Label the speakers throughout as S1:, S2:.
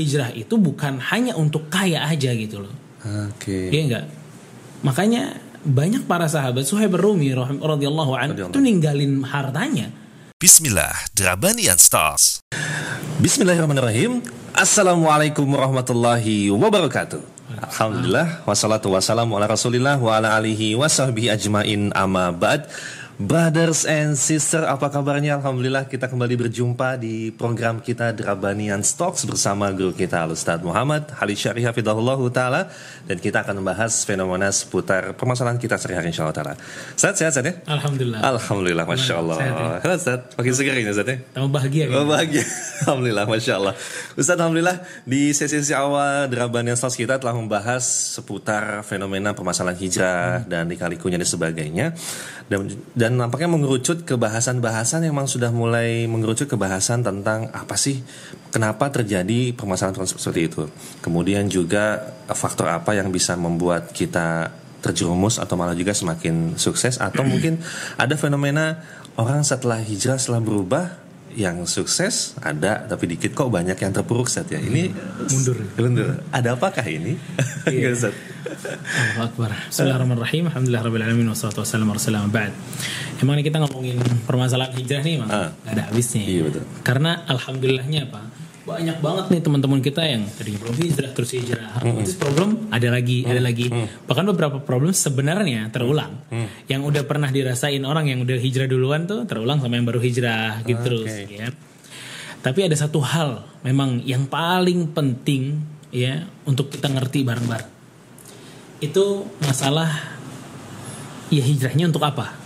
S1: hijrah itu bukan hanya untuk kaya aja gitu loh.
S2: Oke.
S1: Iya enggak? Makanya banyak para sahabat Suhaib Rumi radhiyallahu anhu
S2: Radhiyallahu.
S1: itu ninggalin hartanya.
S3: Bismillah, Drabanian Stars.
S2: Bismillahirrahmanirrahim. Assalamualaikum warahmatullahi wabarakatuh. Alhamdulillah wassalatu wassalamu ala Rasulillah wa ala alihi wa sahbihi ajmain amma ba'd. Brothers and sister, apa kabarnya? Alhamdulillah kita kembali berjumpa di program kita Drabanian Stocks bersama guru kita Al-Ustaz Muhammad Halid Syarih Hafidahullahu Ta'ala dan kita akan membahas fenomena seputar permasalahan kita sehari-hari insya Allah Ta'ala. Sehat, sehat, sehat ya?
S1: Alhamdulillah.
S2: Alhamdulillah, Masya Allah.
S1: Sehat ya?
S2: Halo Ustaz, makin segar ini Ustaz ya?
S1: Tambah bahagia kan?
S2: bahagia Alhamdulillah Masya Allah Ustaz Alhamdulillah Di sesi-sesi awal Drabanian Stars kita telah membahas Seputar fenomena permasalahan hijrah Dan lika-likunya dan sebagainya dan, dan nampaknya mengerucut ke bahasan-bahasan Yang memang sudah mulai mengerucut ke bahasan Tentang apa sih Kenapa terjadi permasalahan seperti itu. Kemudian juga Faktor apa yang bisa membuat kita terjerumus atau malah juga semakin sukses atau mungkin ada fenomena orang setelah hijrah setelah berubah yang sukses ada tapi dikit kok banyak yang terpuruk Ustaz ya ini
S1: Mundur.
S2: mundur ada apakah ini Iya, Ustaz.
S1: Allahu Akbar. Bismillahirrahmanirrahim. Alhamdulillah rabbil alamin wassalatu wassalamu. Emang ini kita ngomongin permasalahan hijrah nih, Mang.
S2: Ah.
S1: Gak ada habisnya.
S2: Iya, betul.
S1: Karena alhamdulillahnya apa? Banyak banget nih teman-teman kita yang tadi belum hijrah terus hijrah. Terus problem ada lagi, ada lagi. Bahkan beberapa problem sebenarnya terulang. Yang udah pernah dirasain orang yang udah hijrah duluan tuh terulang sama yang baru hijrah gitu terus,
S2: Oke.
S1: ya. Tapi ada satu hal memang yang paling penting ya untuk kita ngerti bareng-bareng. Itu masalah ya hijrahnya untuk apa?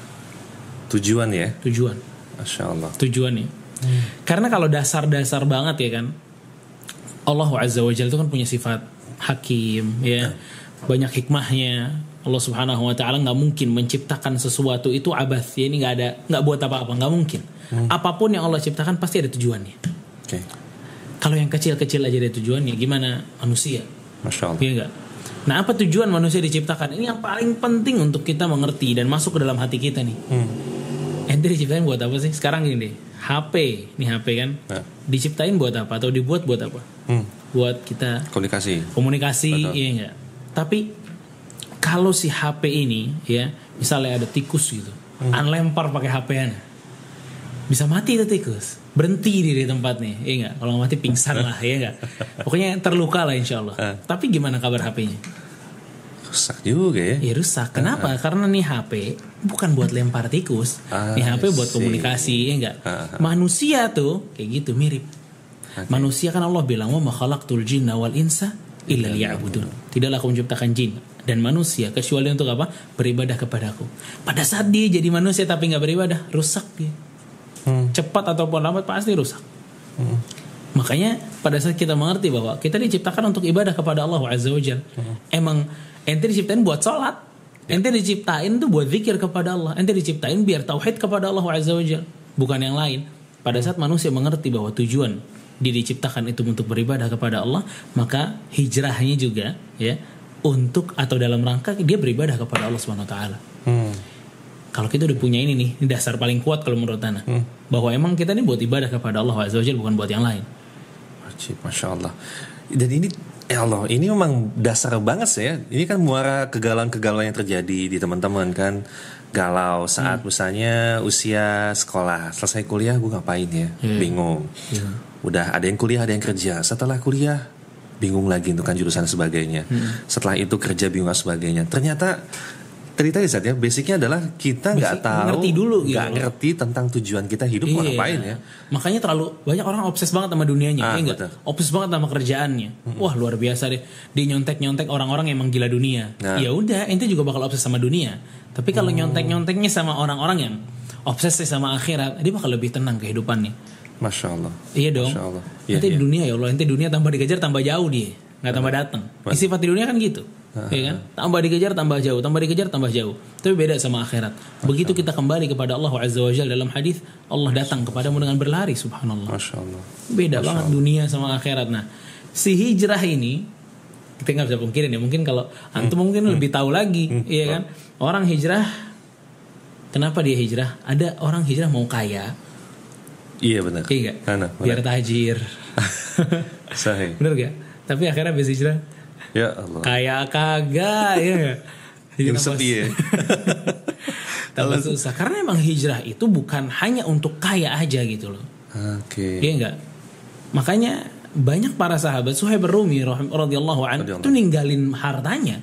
S2: tujuan ya
S1: Tujuan.
S2: Masya Allah
S1: Karena kalau dasar-dasar banget ya kan Allah Azza wa Jalla itu kan punya sifat hakim ya. Banyak hikmahnya. Allah Subhanahu wa taala nggak mungkin menciptakan sesuatu itu abath ya ini nggak ada nggak buat apa-apa nggak mungkin apa pun yang Allah ciptakan pasti ada tujuannya
S2: Oke
S1: kalau yang kecil-kecil aja ada tujuannya gimana manusia
S2: Masya Allah
S1: Iya enggak? Nah, apa tujuan manusia diciptakan? Ini yang paling penting untuk kita mengerti dan masuk ke dalam hati kita nih.
S2: Hmm.
S1: Ente diciptain buat apa sih? Sekarang gini deh, HP, nih HP kan,
S2: Nah.
S1: diciptain buat apa atau dibuat buat apa?
S2: Hmm.
S1: Buat kita
S2: komunikasi
S1: komunikasi,
S2: Betul.
S1: iya enggak? Tapi kalau si HP ini, ya, misalnya ada tikus gitu,
S2: Hmm.
S1: anlempar pakai HP-nya, bisa mati itu tikus, berhenti di di tempatnya, iya enggak? Kalau mati pingsan lah, iya enggak? Pokoknya terluka lah insya Allah.
S2: Eh.
S1: Tapi gimana kabar HP-nya?
S2: Rusak juga ya
S1: Ya rusak. Kenapa? Karena nih HP bukan buat lempar tikus.
S2: Ah,
S1: nih HP buat
S2: I see.
S1: komunikasi, ya enggak?
S2: Ah, ah.
S1: Manusia tuh kayak gitu mirip. Manusia kan Allah bilang wa ma khalaqtul jinna wal insa illa liya'budun. Tidaklah aku menciptakan jin dan manusia kecuali untuk apa? Beribadah kepadaku. Pada saat dia jadi manusia tapi nggak beribadah, rusak dia.
S2: Hmm.
S1: Cepat ataupun lambat pasti rusak. Makanya pada saat kita mengerti bahwa kita diciptakan untuk ibadah kepada Allah Azza wa Jal. Emang ente diciptain buat sholat. Ente diciptain tuh buat zikir kepada Allah. Ente diciptain biar tauhid kepada Allah Azza wa Jal. Bukan yang lain. Pada saat manusia mengerti bahwa tujuan dia diciptakan itu untuk beribadah kepada Allah, maka hijrahnya juga ya untuk atau dalam rangka dia beribadah kepada Allah Subhanahu wa taala.
S2: Hmm.
S1: Kalau kita udah punya ini nih, ini dasar paling kuat kalau menurut Ana. Bahwa emang kita ini buat ibadah kepada Allah Azza wa Jalla bukan buat yang lain.
S2: Wajib, Masya Allah. Dan ini, ya Allah, ini memang dasar banget sih ya. Ini kan muara kegalauan-kegalauan yang terjadi di teman-teman kan. Galau saat misalnya usia sekolah, selesai kuliah gue ngapain ya?
S1: Iya.
S2: Bingung. Udah ada yang kuliah, ada yang kerja. Setelah kuliah, bingung lagi untuk kan jurusan sebagainya. Setelah itu kerja bingung sebagainya. Ternyata tadi tadi saat ya, basicnya adalah kita nggak
S1: Basic,
S2: tahu,
S1: ngerti dulu gitu
S2: nggak
S1: loh.
S2: ngerti tentang tujuan kita hidup mau
S1: Iya.
S2: ngapain ya.
S1: Makanya terlalu banyak orang obses banget sama dunianya,
S2: Ah,
S1: ya enggak? Obses banget sama kerjaannya. Wah, luar biasa deh. Dia nyontek-nyontek orang-orang yang emang gila dunia.
S2: Nah.
S1: Ya udah, ente juga bakal obses sama dunia. Tapi kalau nyontek-nyonteknya sama orang-orang yang obses sama akhirat, dia bakal lebih tenang kehidupannya.
S2: Masya Allah.
S1: Iya dong.
S2: Masya Allah.
S1: Ente
S2: iya.
S1: di dunia ya Allah, ente dunia tambah dikejar tambah jauh dia, nggak tambah datang. Sifat di dunia kan gitu. Ya kan? Tambah dikejar tambah jauh, tambah dikejar tambah jauh. Tapi beda sama akhirat. Begitu kita kembali kepada Allah Azza wa Jalla dalam hadis, Allah datang kepadamu dengan berlari subhanallah.
S2: Masya Allah.
S1: Beda
S2: Masya
S1: banget
S2: Allah.
S1: dunia sama akhirat. Nah, si hijrah ini kita nggak bisa pungkirin ya. Mungkin kalau antum
S2: Hmm.
S1: mungkin lebih tahu lagi, iya kan? Orang hijrah Kenapa dia hijrah? Ada orang hijrah mau kaya,
S2: Iya benar.
S1: iya? Biar tajir,
S2: Sahih.
S1: Bener gak? Tapi akhirnya habis hijrah
S2: Ya Allah.
S1: kayak kagak ya
S2: Yang sepi ya.
S1: tambah susah. Karena emang hijrah itu bukan hanya untuk kaya aja gitu loh.
S2: Oke.
S1: Iya enggak? Makanya banyak para sahabat Suhaib Rumi radhiyallahu anhu
S2: Radhiyallahu.
S1: itu ninggalin hartanya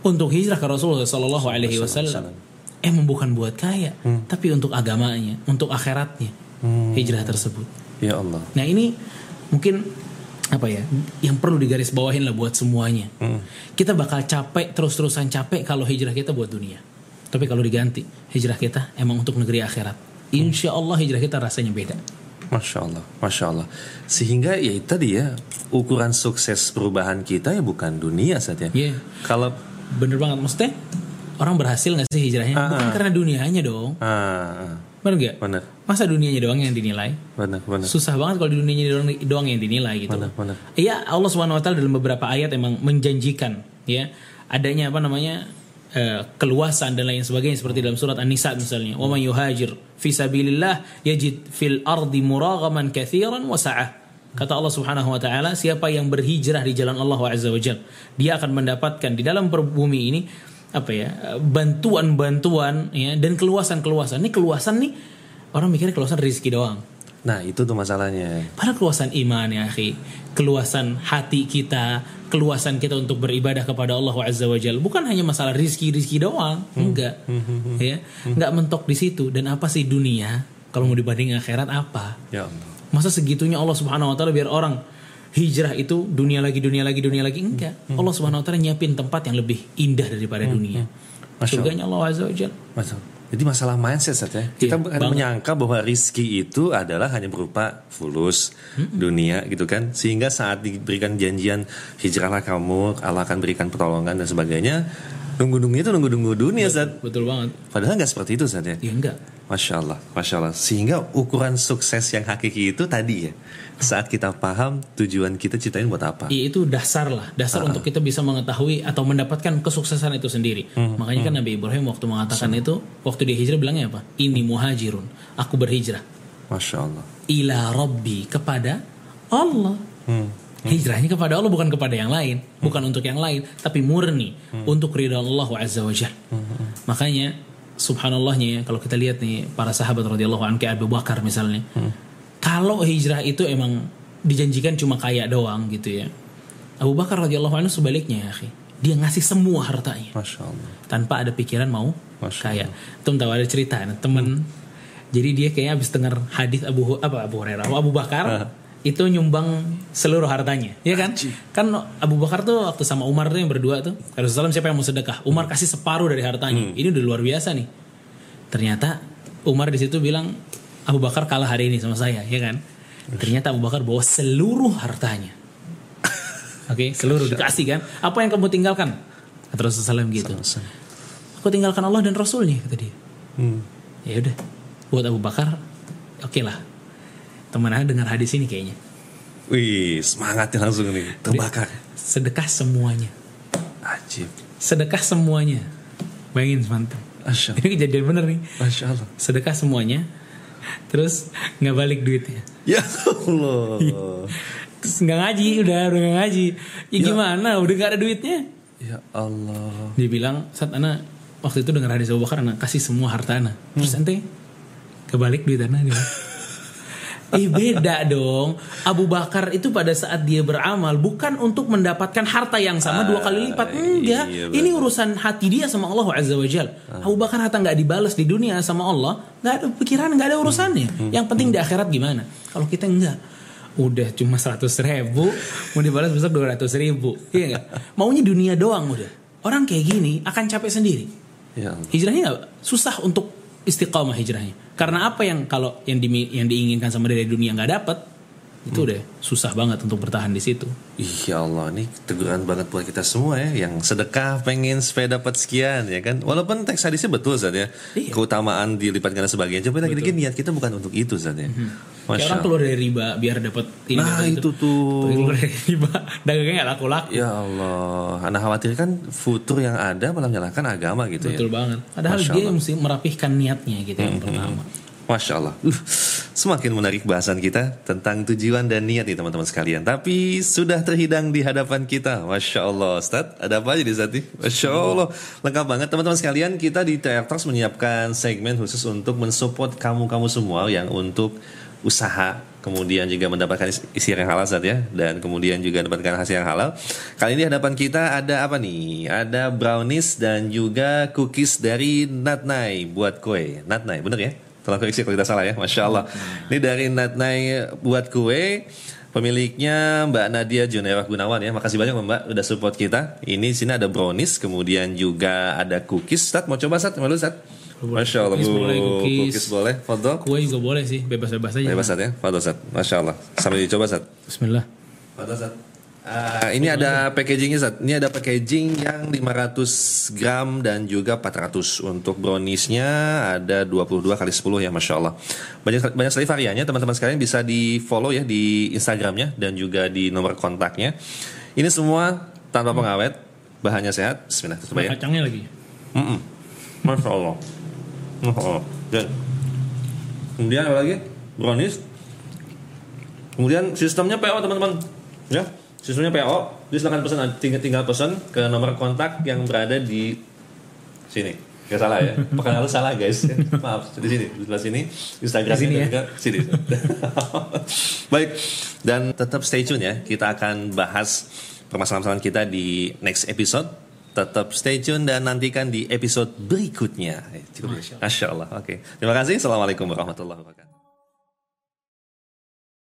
S1: untuk hijrah ke Rasulullah sallallahu alaihi wasallam. Emang bukan buat kaya, tapi untuk agamanya, untuk akhiratnya. Hijrah tersebut.
S2: Ya Allah.
S1: Nah, ini mungkin apa ya? Yang perlu digaris bawahin lah buat semuanya. Kita bakal capek terus-terusan capek kalau hijrah kita buat dunia. Tapi kalau diganti, hijrah kita emang untuk negeri akhirat. Insya Allah hijrah kita rasanya beda.
S2: Masya Allah, Masya Allah. Sehingga ya itu tadi ya, ukuran sukses perubahan kita ya bukan dunia saja.
S1: Iya.
S2: Kalau
S1: Bener banget maksudnya orang berhasil nggak sih hijrahnya?
S2: Ah,
S1: Bukan
S2: ah.
S1: karena dunianya dong,
S2: ah, ah,
S1: bener nggak?
S2: benar,
S1: Masa dunianya doang yang dinilai?
S2: benar, benar.
S1: Susah banget kalau di dunianya doang, doang yang dinilai gitu.
S2: Benar, benar.
S1: Iya Allah swt dalam beberapa ayat emang menjanjikan ya adanya apa namanya eh, keluasan dan lain sebagainya seperti dalam surat An-Nisa misalnya. Wa man yuhajir fi sabilillah yajid fil ardi muraghaman katsiran wa sa'ah. Kata Allah Subhanahu wa taala, siapa yang berhijrah di jalan Allah Azza wa dia akan mendapatkan di dalam bumi ini apa ya bantuan-bantuan ya dan keluasan-keluasan. Ini keluasan nih orang mikirnya keluasan rezeki doang.
S2: Nah itu tuh masalahnya.
S1: Padahal keluasan iman ya akhi Keluasan hati kita Keluasan kita untuk beribadah kepada Allah Azza wa Jalla Bukan hanya masalah rizki-rizki doang Enggak ya Enggak mentok di situ Dan apa sih dunia Kalau mau dibanding akhirat apa
S2: Ya Allah.
S1: Masa segitunya Allah subhanahu wa ta'ala Biar orang hijrah itu Dunia lagi, dunia lagi, dunia lagi Enggak Allah subhanahu wa ta'ala nyiapin tempat yang lebih indah daripada dunia
S2: Masya
S1: Surganya Allah Azza wa Jalla.
S2: Jadi masalah mindset Sat, ya. Kita
S1: Iya,
S2: bukan
S1: banget.
S2: menyangka bahwa rizki itu adalah hanya berupa fulus dunia gitu kan. Sehingga saat diberikan janjian hijrahlah kamu, Allah akan berikan pertolongan dan sebagainya. Nunggu-nunggu itu nunggu-nunggu dunia Sat.
S1: Betul banget
S2: Padahal nggak seperti itu Sat ya.
S1: Ya enggak
S2: Masya Allah, Masya Allah. Sehingga ukuran sukses yang hakiki itu tadi ya. Saat kita paham tujuan kita ciptain buat apa.
S1: Iya, itu dasar lah, dasar untuk kita bisa mengetahui atau mendapatkan kesuksesan itu sendiri. Makanya kan Nabi Ibrahim waktu mengatakan itu, waktu dia hijrah bilangnya apa? Ini muhajirun, aku berhijrah
S2: Masya Allah.
S1: ila Robbi kepada Allah.
S2: Hmm.
S1: Hijrahnya kepada Allah bukan kepada yang lain, bukan untuk yang lain, tapi murni untuk ridha Allah Azza wa Jalla. Makanya subhanallahnya ya, kalau kita lihat nih para sahabat radhiyallahu anhu kayak Abu Bakar misalnya. Kalau hijrah itu emang dijanjikan cuma kaya doang gitu ya. Abu Bakar radhiyallahu anhu sebaliknya ya, akhi. Dia ngasih semua hartanya
S2: Masya Allah.
S1: tanpa ada pikiran mau
S2: Masya
S1: kaya. Temen tahu ada cerita temen jadi dia kayaknya habis dengar hadis Abu apa Abu Hurairah Abu Bakar itu nyumbang seluruh hartanya ya kan? Kan Abu Bakar tuh waktu sama Umar tuh yang berdua tuh Rasulullah siapa yang mau sedekah Umar kasih separuh dari hartanya. Ini udah luar biasa nih. Ternyata Umar di situ bilang Abu Bakar kalah hari ini sama saya ya kan? Ternyata Abu Bakar bawa seluruh hartanya. Oke seluruh dikasih kan? Apa yang kamu tinggalkan? Kata Rasulullah SAW gitu. Aku tinggalkan Allah dan Rasulnya kata dia.
S2: Hmm.
S1: ya udah buat Abu Bakar oke lah teman aku dengar hadis ini kayaknya
S2: Wih, semangatnya langsung nih. Terbakar.
S1: sedekah semuanya
S2: Ajib.
S1: sedekah semuanya bayangin mantap
S2: Allah.
S1: ini kejadian bener nih
S2: Masya Allah.
S1: sedekah semuanya terus nggak balik duitnya
S2: Ya Allah.
S1: terus nggak ngaji udah udah nggak ngaji ya,
S2: Ya.
S1: gimana udah gak ada duitnya
S2: ya Allah.
S1: dia bilang saat anak waktu itu dengar hadis Abu Bakar anak kasih semua harta anak terus ente kebalik duit anak Eh beda dong. Abu Bakar itu pada saat dia beramal Bukan untuk mendapatkan harta yang sama dua kali lipat. Enggak.
S2: iya,
S1: Ini urusan hati dia sama Allah Azza wa Jal. Abu Bakar harta nggak dibalas di dunia sama Allah nggak ada pikiran nggak ada urusannya. Yang penting di akhirat gimana? Kalau kita enggak Udah cuma 100 ribu Mau dibalas besok 200 ribu. Iya nggak? Maunya dunia doang udah. Orang kayak gini akan capek sendiri.
S2: Ya
S1: hijrahnya nggak? Susah untuk istiqomah hijrahnya karena apa yang kalau yang di, yang diinginkan sama dia dari dunia nggak dapat itu udah susah banget untuk bertahan di situ.
S2: Ih ya Allah, ini teguran banget buat kita semua ya Yang sedekah pengen supaya dapat sekian ya kan? Walaupun teks hadisnya betul Zat ya.
S1: Iya.
S2: Keutamaan dilipat karena sebagainya Coba lagi-lagi niat kita bukan untuk itu Zat ya.
S1: Kayak
S2: Masya
S1: orang
S2: Allah
S1: keluar dari riba biar dapat ini
S2: Nah
S1: dapat
S2: itu tuh
S1: keluar dari riba dagangnya nggak laku-laku
S2: Ya Allah Anak khawatir kan futur yang ada malah menyalahkan agama gitu
S1: betul
S2: ya
S1: banget padahal
S2: Masya
S1: dia
S2: Allah.
S1: yang mesti merapihkan niatnya gitu yang pertama
S2: Masya Allah. Uh, semakin menarik bahasan kita tentang tujuan dan niat nih teman-teman sekalian. Tapi sudah terhidang di hadapan kita. Masya Allah Ustaz. Ada apa aja di saat ini? Masya Allah. Lengkap banget teman-teman sekalian. Kita di TR Talks menyiapkan segmen khusus untuk mensupport kamu-kamu semua yang untuk usaha kemudian juga mendapatkan isi yang halal Ustaz ya dan kemudian juga mendapatkan hasil yang halal. Kali ini hadapan kita ada apa nih? Ada brownies dan juga cookies dari Natnai buat kue. Natnai, bener ya? Tolong koreksi kalau tidak salah ya, Masya Allah. Ini dari Natnai buat kue. Pemiliknya Mbak Nadia Junera Gunawan ya. Makasih banyak Mbak udah support kita. Ini sini ada brownies, kemudian juga ada cookies. Sat mau coba Sat? Mau Sat? Masya Allah
S1: Cookies
S2: Bu.
S1: boleh.
S2: Foto.
S1: Kue juga boleh sih, bebas-bebas aja.
S2: Bebas Sat ya. Foto Sat. Masya Allah. Sambil dicoba Sat.
S1: Bismillah.
S2: Foto Sat. Ah, ini ada packagingnya Sat. Ini ada packaging yang 500 gram dan juga 400 untuk browniesnya ada 22 kali 10 ya Masya Allah. Banyak banyak sekali variannya teman-teman sekalian bisa di follow ya di Instagramnya dan juga di nomor kontaknya. Ini semua tanpa pengawet, bahannya sehat. Bismillah coba ya.
S1: Kacangnya lagi.
S2: Mm-mm. Masya Allah. Masya Allah. Dan kemudian apa lagi? Brownies. Kemudian sistemnya PO teman-teman. Ya, sistemnya PO. Jadi silakan pesan tinggal tinggal pesan ke nomor kontak yang berada di sini. Gak salah ya? Pekan lalu salah guys. Maaf, di sini, di sebelah sini. Instagram
S1: sini
S2: dan
S1: ya?
S2: sini. Baik, dan tetap stay tune ya. Kita akan bahas permasalahan kita di next episode. Tetap stay tune dan nantikan di episode berikutnya. Eh, Cukup ya? Masya Allah. Oke. Terima kasih. Assalamualaikum warahmatullahi wabarakatuh.